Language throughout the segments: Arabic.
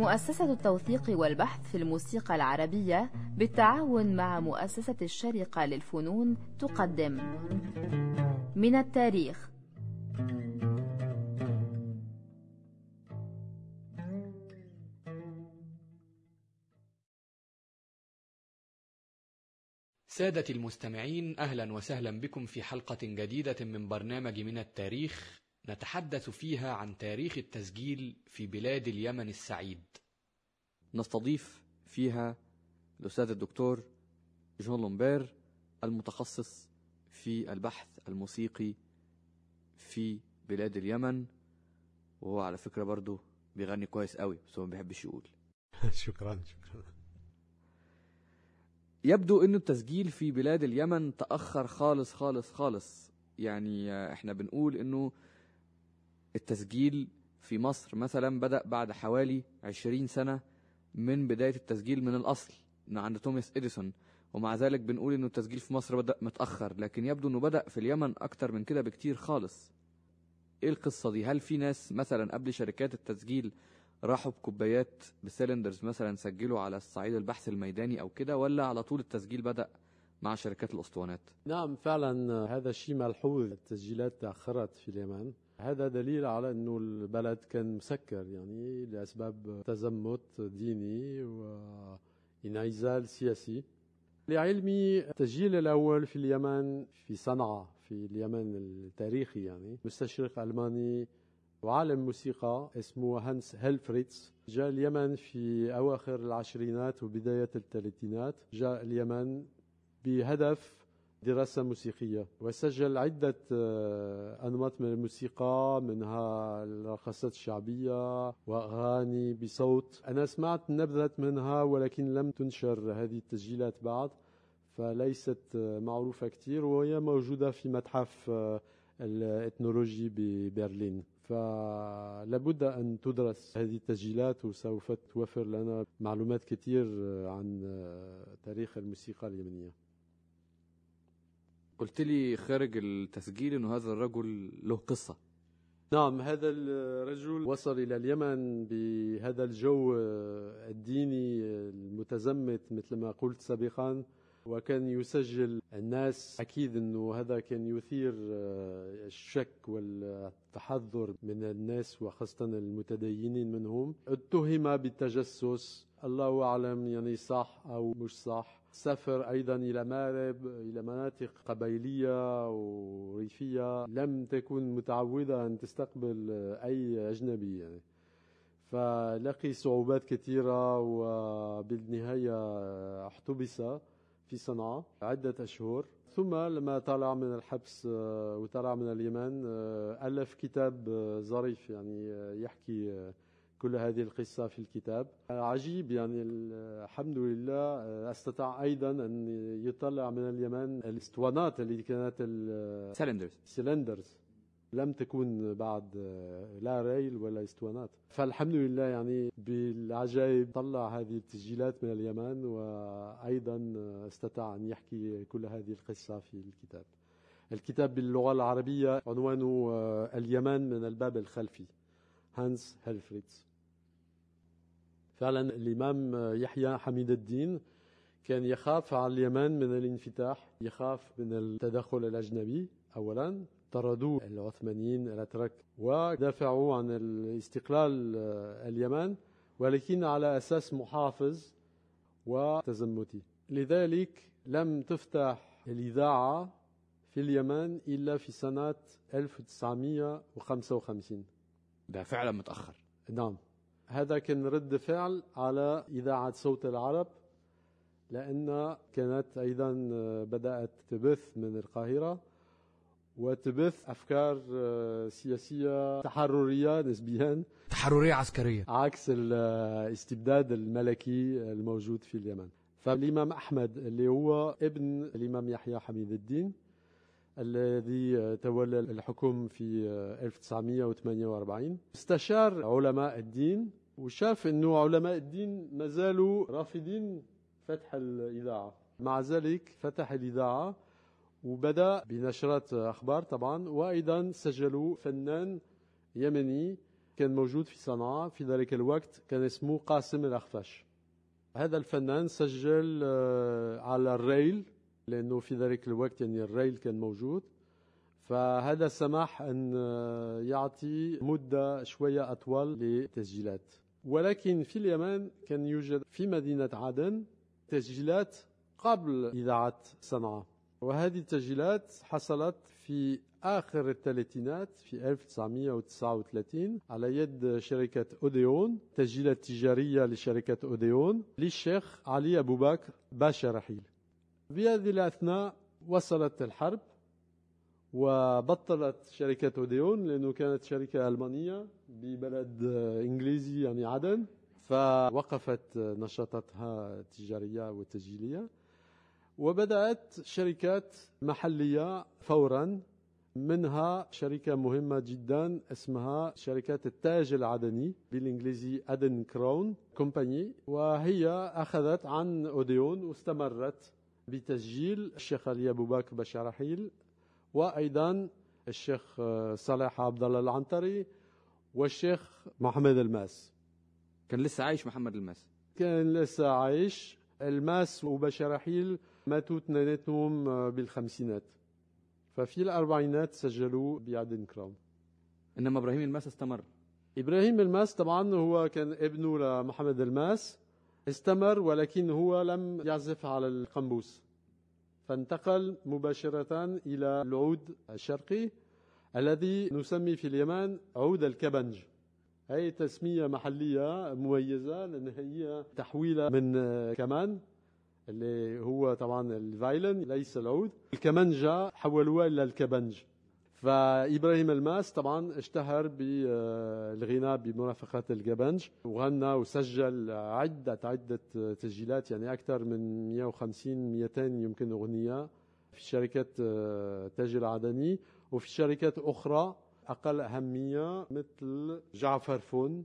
مؤسسة التوثيق والبحث في الموسيقى العربية بالتعاون مع مؤسسة الشرقة للفنون تقدم. من التاريخ. سادة المستمعين أهلا وسهلا بكم في حلقة جديدة من برنامج من التاريخ. نتحدث فيها عن تاريخ التسجيل في بلاد اليمن السعيد. نستضيف فيها الأستاذ الدكتور جون لومبير المتخصص في البحث الموسيقي في بلاد اليمن وهو على فكرة برضه بيغني كويس قوي بس هو ما بيحبش يقول. شكرا شكرا. يبدو إنه التسجيل في بلاد اليمن تأخر خالص خالص خالص. يعني إحنا بنقول إنه التسجيل في مصر مثلا بدأ بعد حوالي عشرين سنة من بداية التسجيل من الأصل عند توماس إديسون. ومع ذلك بنقول إنه التسجيل في مصر بدأ متأخر لكن يبدو إنه بدأ في اليمن أكتر من كده بكتير خالص. إيه القصة دي؟ هل في ناس مثلا قبل شركات التسجيل راحوا بكوبايات بسلندرز مثلا سجلوا على الصعيد البحث الميداني أو كده ولا على طول التسجيل بدأ مع شركات الأسطوانات؟ نعم فعلا هذا الشيء ملحوظ. التسجيلات تأخرت في اليمن. هذا دليل على أنه البلد كان مسكر يعني لأسباب تزمت ديني وانعزال سياسي. لعلمي التسجيل الأول في اليمن في صنعاء في اليمن التاريخي يعني مستشرق ألماني وعالم موسيقى اسمه هانس هيلفريتس. جاء اليمن في أواخر العشرينات وبداية الثلاثينات. جاء اليمن بهدف دراسة موسيقية. وسجل عدة أنماط من الموسيقى منها الرقصات الشعبية وأغاني بصوت. أنا سمعت نبذة منها ولكن لم تنشر هذه التسجيلات بعد فليست معروفة كثير وهي موجودة في متحف الإثنولوجي ببرلين. فلابد أن تدرس هذه التسجيلات وسوف توفر لنا معلومات كثير عن تاريخ الموسيقى اليمنية. قلت لي خارج التسجيل إنه هذا الرجل له قصة. نعم هذا الرجل وصل إلى اليمن بهذا الجو الديني المتزمت مثل ما قلت سابقا وكان يسجل الناس. أكيد أنه هذا كان يثير الشك والتحذر من الناس وخاصة المتدينين منهم. اتهم بالتجسس. الله أعلم يعني صح أو مش صح. سافر أيضا إلى مارب إلى مناطق قبيلية وريفية. لم تكن متعودة أن تستقبل أي أجنبي يعني. فلقي صعوبات كثيرة وبالنهاية احتبس في صنعاء عدة أشهر. ثم لما طلع من الحبس وطلع من اليمن ألف كتاب ظريف يعني يحكي كل هذه القصة في الكتاب. عجيب يعني الحمد لله. استطاع أيضا أن يطلع من اليمن الاسطوانات اللي كانت cylinders cylinders لم تكن بعد لا reel ولا اسطوانات. فالحمد لله يعني بالعجائب طلع هذه التسجيلات من اليمن وأيضا استطاع أن يحكي كل هذه القصة في الكتاب. الكتاب باللغة العربية عنوانه اليمن من الباب الخلفي. هانس هيلفريتس فعلا الإمام يحيى حميد الدين كان يخاف على اليمن من الانفتاح يخاف من التدخل الأجنبي أولا طردوا العثمانيين الأتراك ودافعوا عن الاستقلال اليمن ولكن على أساس محافظ وتزمتي. لذلك لم تفتح الإذاعة في اليمن إلا في سنة 1955 ده فعلا متأخر. نعم. هذا كان رد فعل على إذاعة صوت العرب لأن كانت أيضا بدأت تبث من القاهرة وتبث أفكار سياسية تحررية نسبيا. تحررية عسكرية. عكس الاستبداد الملكي الموجود في اليمن. فالإمام أحمد اللي هو ابن الإمام يحيى حميد الدين الذي تولى الحكم في 1948 استشار علماء الدين وشاف إنه علماء الدين ما زالوا رافضين فتح الإذاعة. مع ذلك فتح الإذاعة وبدأ بنشرات أخبار طبعا وأيضا سجلوا فنان يمني كان موجود في صنعاء. في ذلك الوقت كان اسمه قاسم الأخفش هذا الفنان سجل آه، على الريل لأنه في ذلك الوقت يعني الريل كان موجود. فهذا سمح أن آه، يعطي مدة شوية أطول للتسجيلات. ولكن في اليمن كان يوجد في مدينة عدن تسجيلات قبل إذاعة صنعاء. وهذه التسجيلات حصلت في آخر الثلاثينات في 1939 على يد شركة أوديون تسجيلات تجارية لشركة أوديون للشيخ علي أبو بكر باشا رحيل. في هذه الأثناء وصلت الحرب. وبطلت شركة أوديون لأنه كانت شركة ألمانية ببلد إنجليزي يعني عدن. فوقفت نشاطاتها التجارية والتسجيلية. وبدأت شركات محلية فورا. منها شركة مهمة جدا اسمها شركة التاج العدني بالإنجليزي Aden Crown Company. وهي أخذت عن أوديون واستمرت بتسجيل الشيخ علي أبو بكر بشرحيل وأيضا الشيخ صالح عبد الله العنتري والشيخ محمد الماس. كان لسه عايش محمد الماس. كان لسه عايش. الماس وبشرحيل ماتوا اثنيناتهم بالخمسينات. ففي الأربعينات سجلوا ب Aden Crown إنما إبراهيم الماس استمر. إبراهيم الماس طبعا هو كان ابنه لمحمد الماس. استمر ولكن هو لم يعزف على القنبوس. فانتقل مباشرة إلى العود الشرقي الذي نسمي في اليمن عود الكبنج. هي تسمية محلية مميزة لأن هي تحويلة من كمان اللي هو طبعا ال violin ليس العود. الكمنجة حولوها إلى الكبنج. فإبراهيم الماس طبعا اشتهر بالغناء بمرافقة الكمنج وغنى وسجل عدة عدة تسجيلات يعني أكثر من 150 200 يمكن أغنية في شركة تاج العدني وفي شركات أخرى أقل أهمية مثل جعفر فون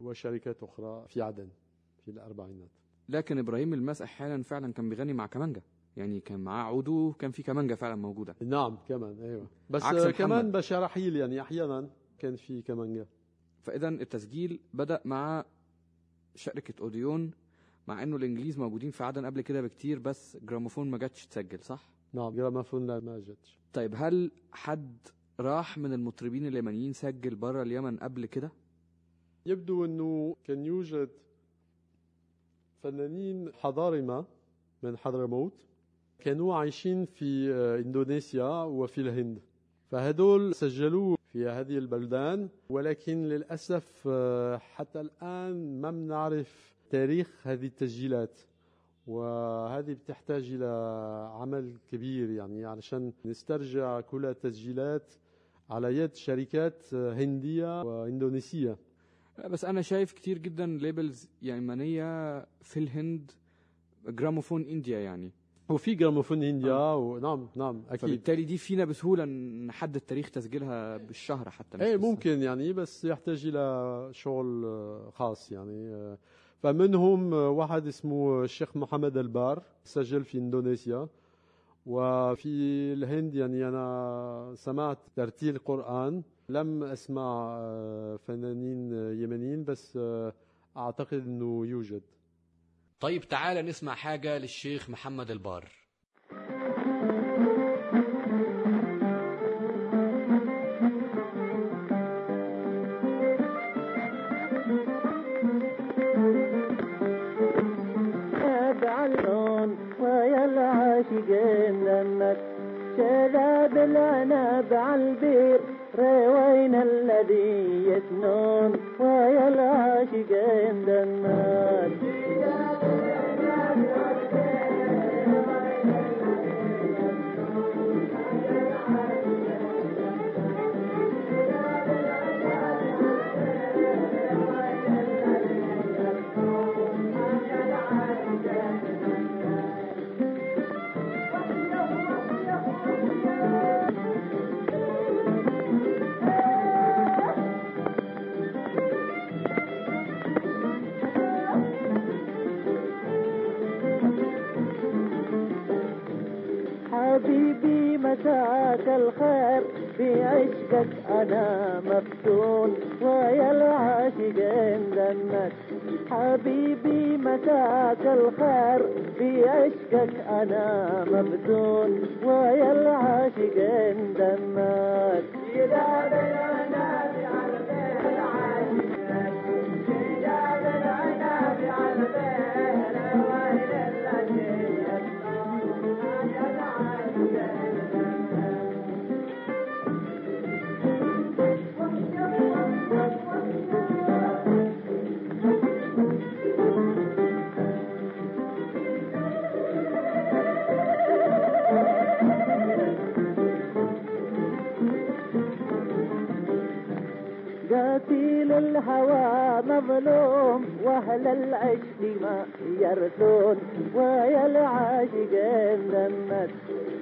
وشركات أخرى في عدن في الأربعينات. لكن إبراهيم الماس أحيانا فعلا كان بيغني مع كمانجا. يعني كان معاه عوده كان في كمانجا فعلا موجودة. نعم كمان أيوه. بس عكس. كمان بشرحيل يعني أحيانا كان في كمانجا فاذا التسجيل بدأ مع شركة أوديون مع إنه الإنجليز موجودين في عدن قبل كده بكتير بس جراموفون ما جاتش تسجل صح؟ نعم جراموفون لا ما جتش طيب هل حد راح من المطربين اليمنيين سجل بره اليمن قبل كده؟ يبدو إنه كان يوجد فنانين حضارمة من حضرموت. كانوا عايشين في إندونيسيا وفي الهند. فهدول سجلوا في هذه البلدان ولكن للأسف حتى الآن ما بنعرف تاريخ هذه التسجيلات. وهذه بتحتاج إلى عمل كبير يعني علشان نسترجع كل التسجيلات على يد شركات هندية وإندونيسية. بس أنا شايف كتير جدا labels يمنية في الهند Gramophone India يعني. وفي جراموفون هنديا آه. ونعم نعم أكيد. فبالتالي دي فينا بسهولة نحدد تاريخ تسجيلها بالشهر حتى إيه ممكن يعني بس يحتاج إلى شغل خاص يعني فمنهم واحد اسمه الشيخ محمد البار سجل في إندونيسيا. وفي الهند يعني أنا سمعت ترتيل قران لم أسمع فنانين يمنيين بس أعتقد إنه يوجد. طيب تعال نسمع حاجة للشيخ محمد البار. ويا العاشقين لمك شذاب العنب عالبير روين الذي يسنون أنا مفتون ويا العاشقين دنك حبيبي متاك الخير بعشقك أنا مفتون ويا العاشقين دنك إذا الهوى مظلوم وأهل العشق ما يرثون. ويا العاشقين دمت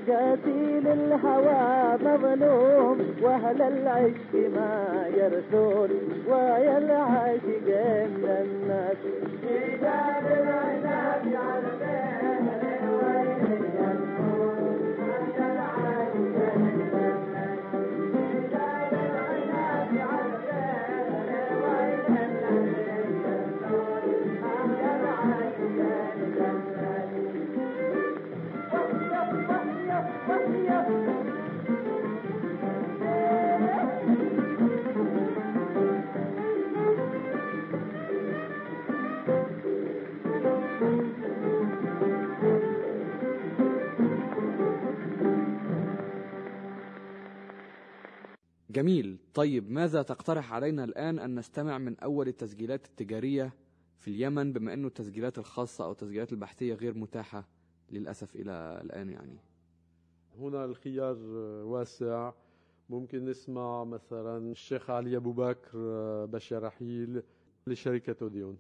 قتيل الهوى مظلوم وأهل العشق ما يرثون. ويا العاشقين دمت إيجاد العناب على جميل. طيب ماذا تقترح علينا الآن أن نستمع من أول التسجيلات التجارية في اليمن بما أنه التسجيلات الخاصة أو التسجيلات البحثية غير متاحة للأسف إلى الآن يعني؟ هنا الخيار واسع. ممكن نسمع مثلا الشيخ علي أبو بكر بشار رحيل لشركة أوديون.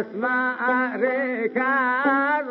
أسماء ريكان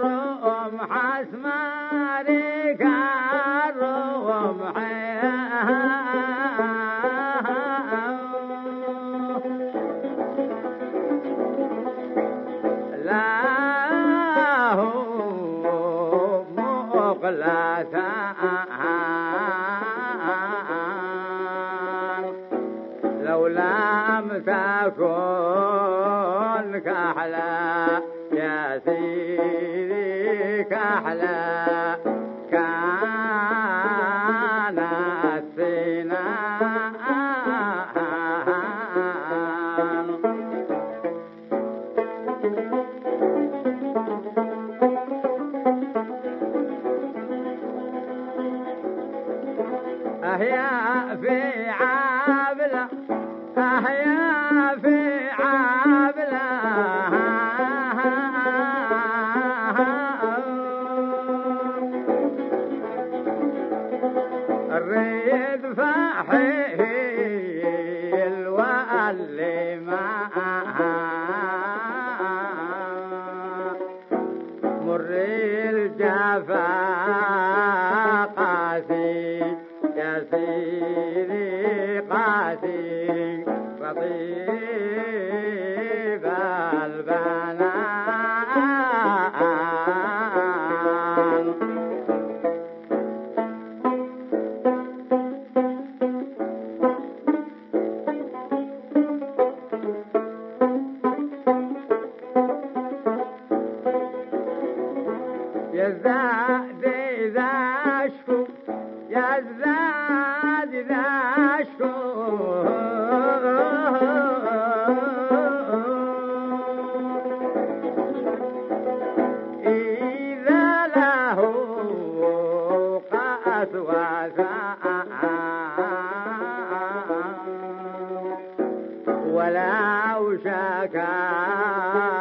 ولو شكوت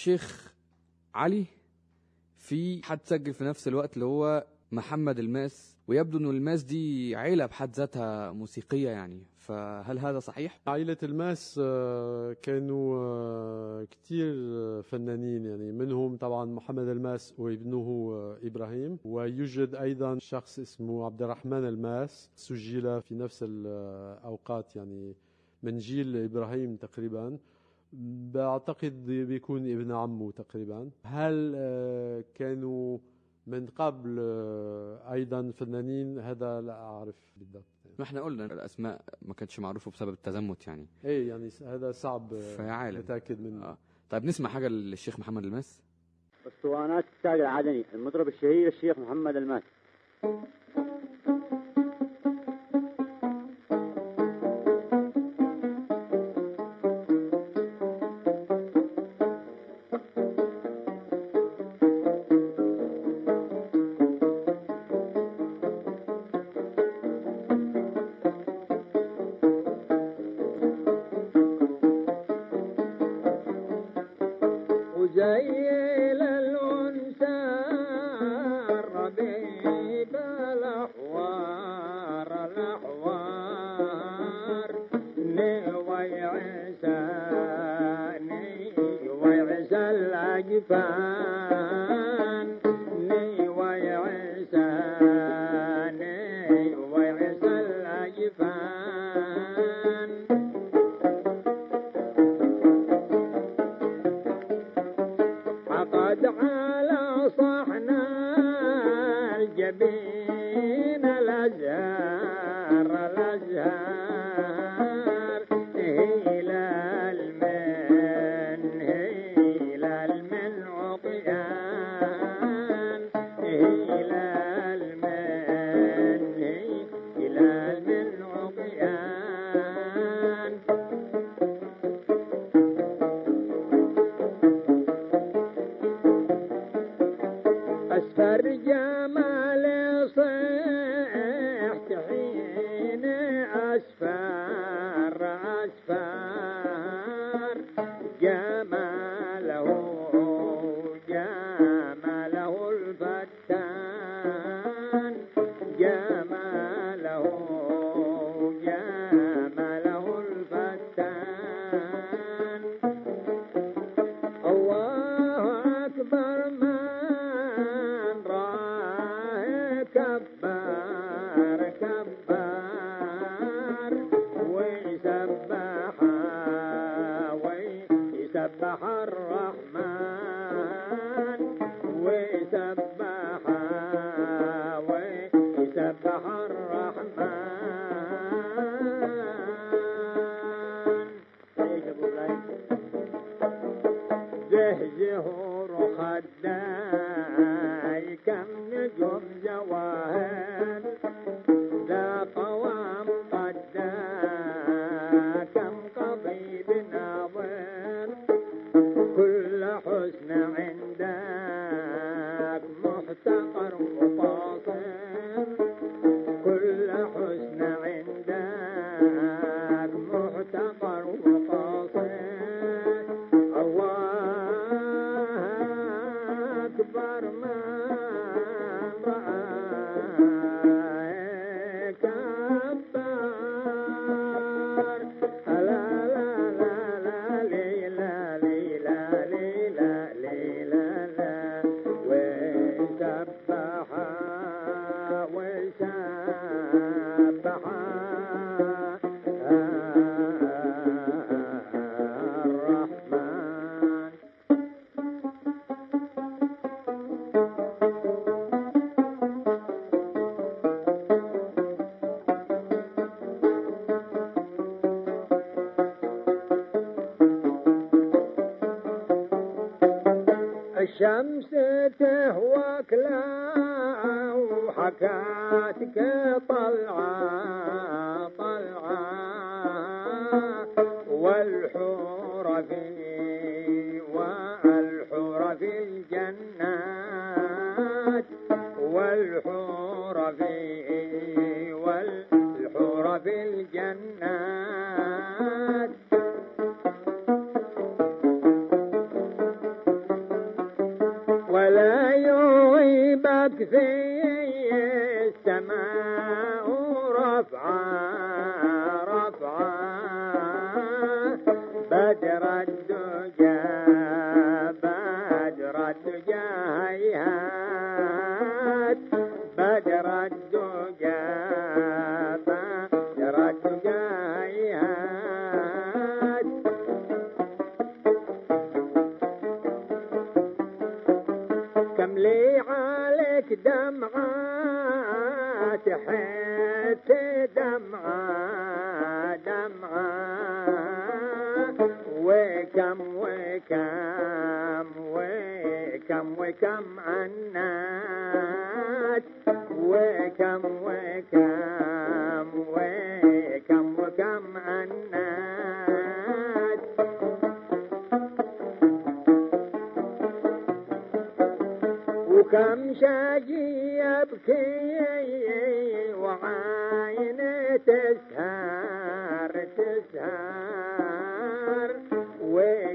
الشيخ علي في حد سجل في نفس الوقت اللي هو محمد الماس ويبدو إنه الماس دي عيلة بحد ذاتها موسيقية يعني. فهل هذا صحيح؟ عائلة الماس آه، كانوا آه، كتير آه، فنانين يعني. منهم طبعا محمد الماس وابنه إبراهيم. ويوجد أيضا شخص اسمه عبد الرحمن الماس سجل في نفس الأوقات يعني من جيل إبراهيم تقريبا. بعتقد بيكون ابن عمه تقريبا. هل آه، كانوا من قبل آه، أيضا فنانين؟ هذا لا أعرف بالضبط. ما إحنا قلنا الأسماء ما كانتش معروفة بسبب التزمت يعني. إيه يعني هذا صعب آه،. نتاكد منه. آه. طيب نسمع حاجة للشيخ محمد الماس. اسطوانات الساق العدني. المطرب الشهير الشيخ محمد الماس.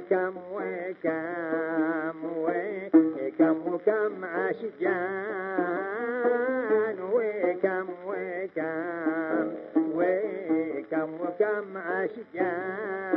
كم وكم وكم وكم عشجان وكم وكم وكم وكم عشجان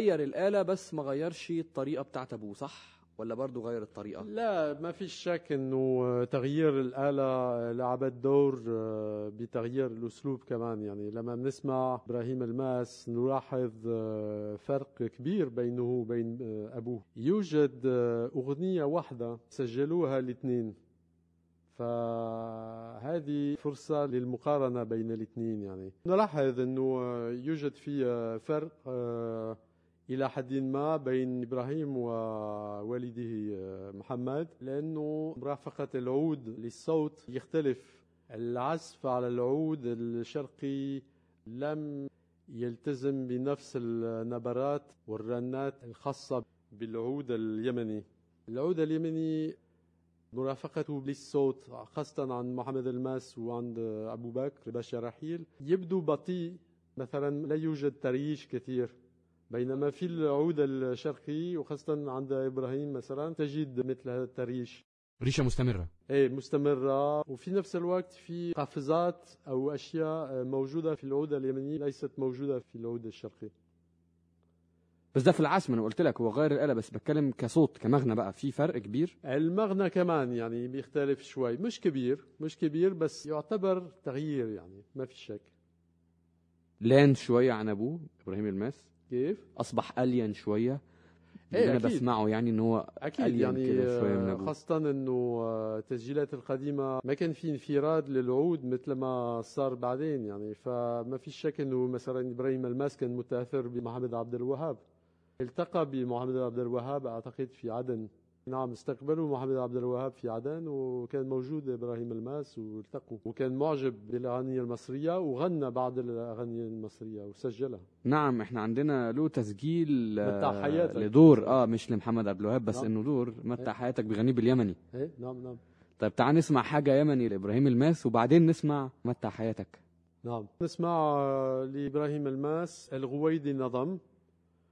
غير الآلة بس ما غيرش الطريقة بتاعت أبوه صح؟ ولا برضه غير الطريقة؟ لا ما فيش شك إنه تغيير الآلة لعبت دور آه، بتغيير الأسلوب كمان يعني لما بنسمع إبراهيم الماس نلاحظ آه، فرق كبير بينه وبين آه، أبوه يوجد أغنية واحدة سجلوها الاثنين فهذه فرصة للمقارنة بين الاثنين يعني نلاحظ إنه يوجد في فرق إلى حد ما بين إبراهيم ووالده آه، محمد لأنه مرافقة العود للصوت يختلف. العزف على العود الشرقي لم يلتزم بنفس النبرات والرنات الخاصة بالعود اليمني. العود اليمني مرافقته للصوت خاصة عن محمد الماس وعند أبو بكر باشا رحيل. يبدو بطيء مثلا لا يوجد تريش كثير. بينما في العود الشرقي وخاصة عند إبراهيم مثلا تجد مثل هذا التريش. ريشة مستمرة. إيه مستمرة. وفي نفس الوقت في قفزات أو أشياء موجودة في العود اليمني ليست موجودة في العود الشرقي. بس ده في العزف أنا قلت لك هو غير الآلة بس بتكلم كصوت كمغنى بقى في فرق كبير؟ المغنى كمان يعني بيختلف شوي. مش كبير مش كبير بس يعتبر تغيير يعني ما في شك. لأن شوية عن أبوه إبراهيم الماس. كيف؟ أصبح الين شوية اللي أنا أكيد. بسمعه يعني إن هو أكيد ألين يعني كده شوية من آه،. خاصة إنه آه، التسجيلات القديمة ما كان في انفراد للعود مثل ما صار بعدين يعني فما في شك إنه مثلا إبراهيم الماس كان متأثر بمحمد عبد الوهاب التقى بمحمد عبد الوهاب أعتقد في عدن نعم استقبلوا محمد عبد الوهاب في عدن وكان موجود إبراهيم الماس والتقوا. وكان معجب بالأغاني المصرية وغنى بعض الأغاني المصرية وسجلها. نعم إحنا عندنا له تسجيل آه، متاع حياتك. لدور. آه مش لمحمد عبد الوهاب بس نعم. إنه دور متع إيه. حياتك بغنيه باليمني. إيه نعم نعم. طيب تعال نسمع حاجة يمني لإبراهيم الماس وبعدين نسمع متع حياتك. نعم. نسمع آه، لإبراهيم الماس الغويدي نظم.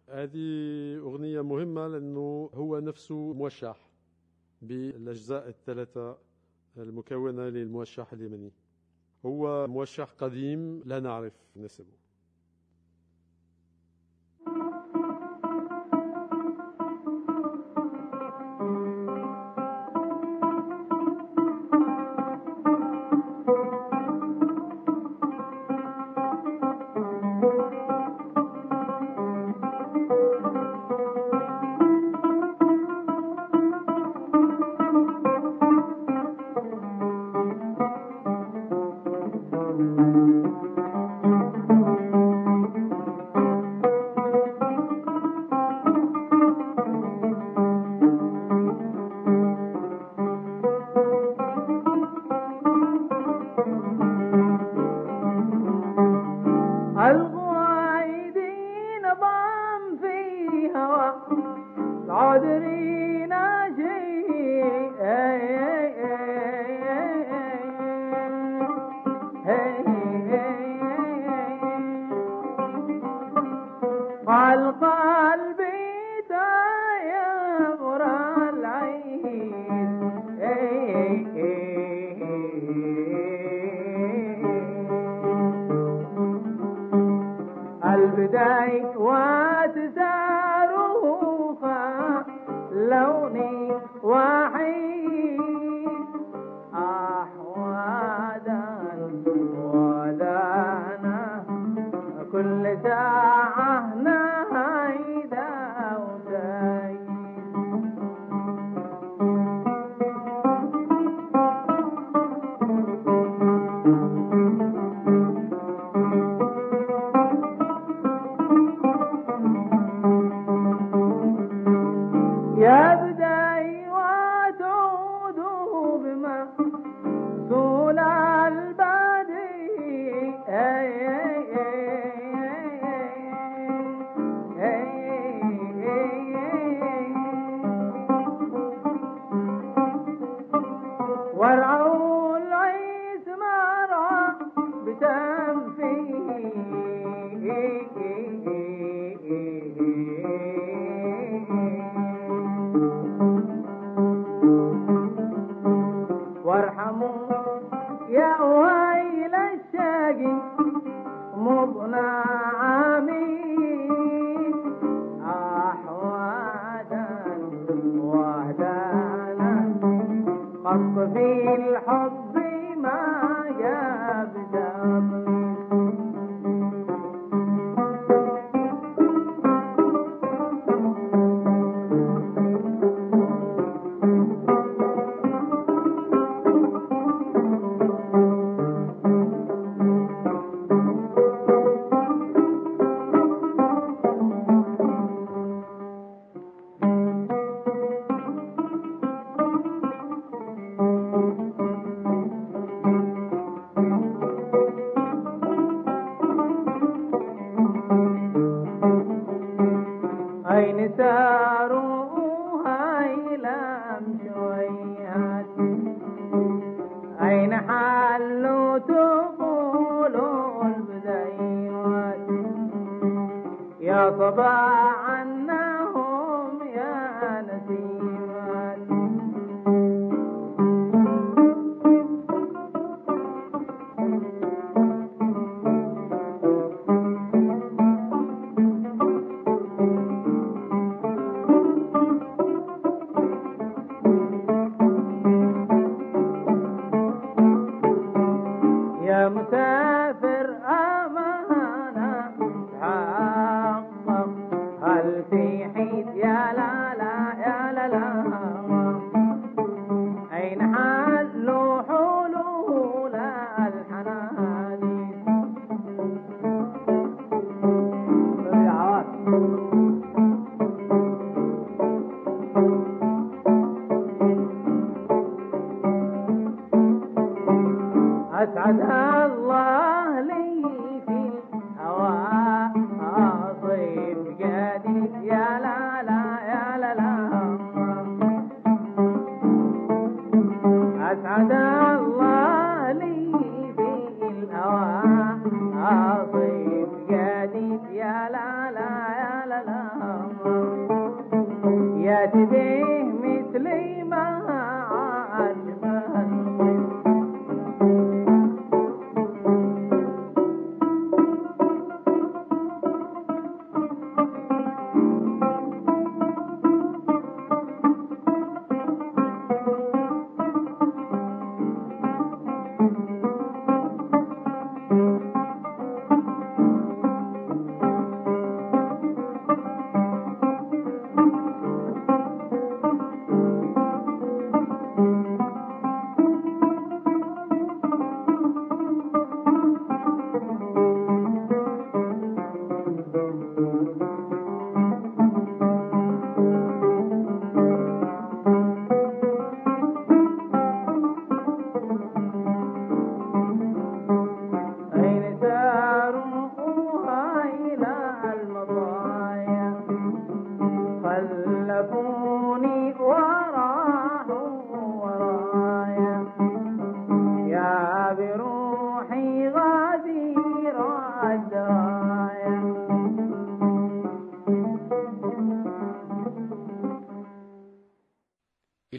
هذه أغنية مهمة لأنه هو نفسه موشح بالأجزاء الثلاثة المكونة للموشح اليمني. هو موشح قديم لا نعرف نسبه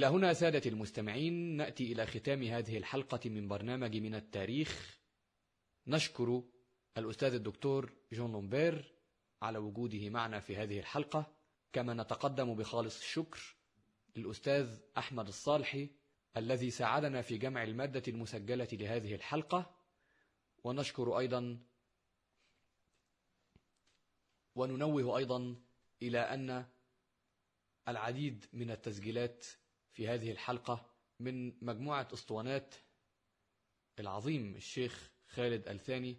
هنا سادة المستمعين نأتي إلى ختام هذه الحلقة من برنامج من التاريخ. نشكر الأستاذ الدكتور جون لومبير على وجوده معنا في هذه الحلقة. كما نتقدم بخالص الشكر للأستاذ أحمد الصالحي الذي ساعدنا في جمع المادة المسجلة لهذه الحلقة. ونشكر أيضا وننوه أيضا إلى أن العديد من التسجيلات في هذه الحلقة من مجموعة أسطوانات العظيم الشيخ خالد الثاني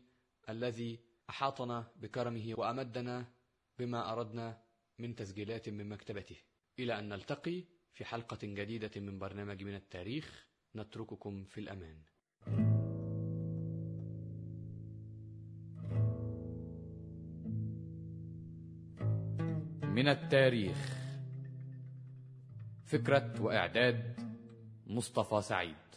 الذي أحاطنا بكرمه وأمدنا بما أردنا من تسجيلات من مكتبته. إلى أن نلتقي في حلقة جديدة من برنامج من التاريخ نترككم في الأمان. من التاريخ. فكرة وإعداد مصطفى سعيد.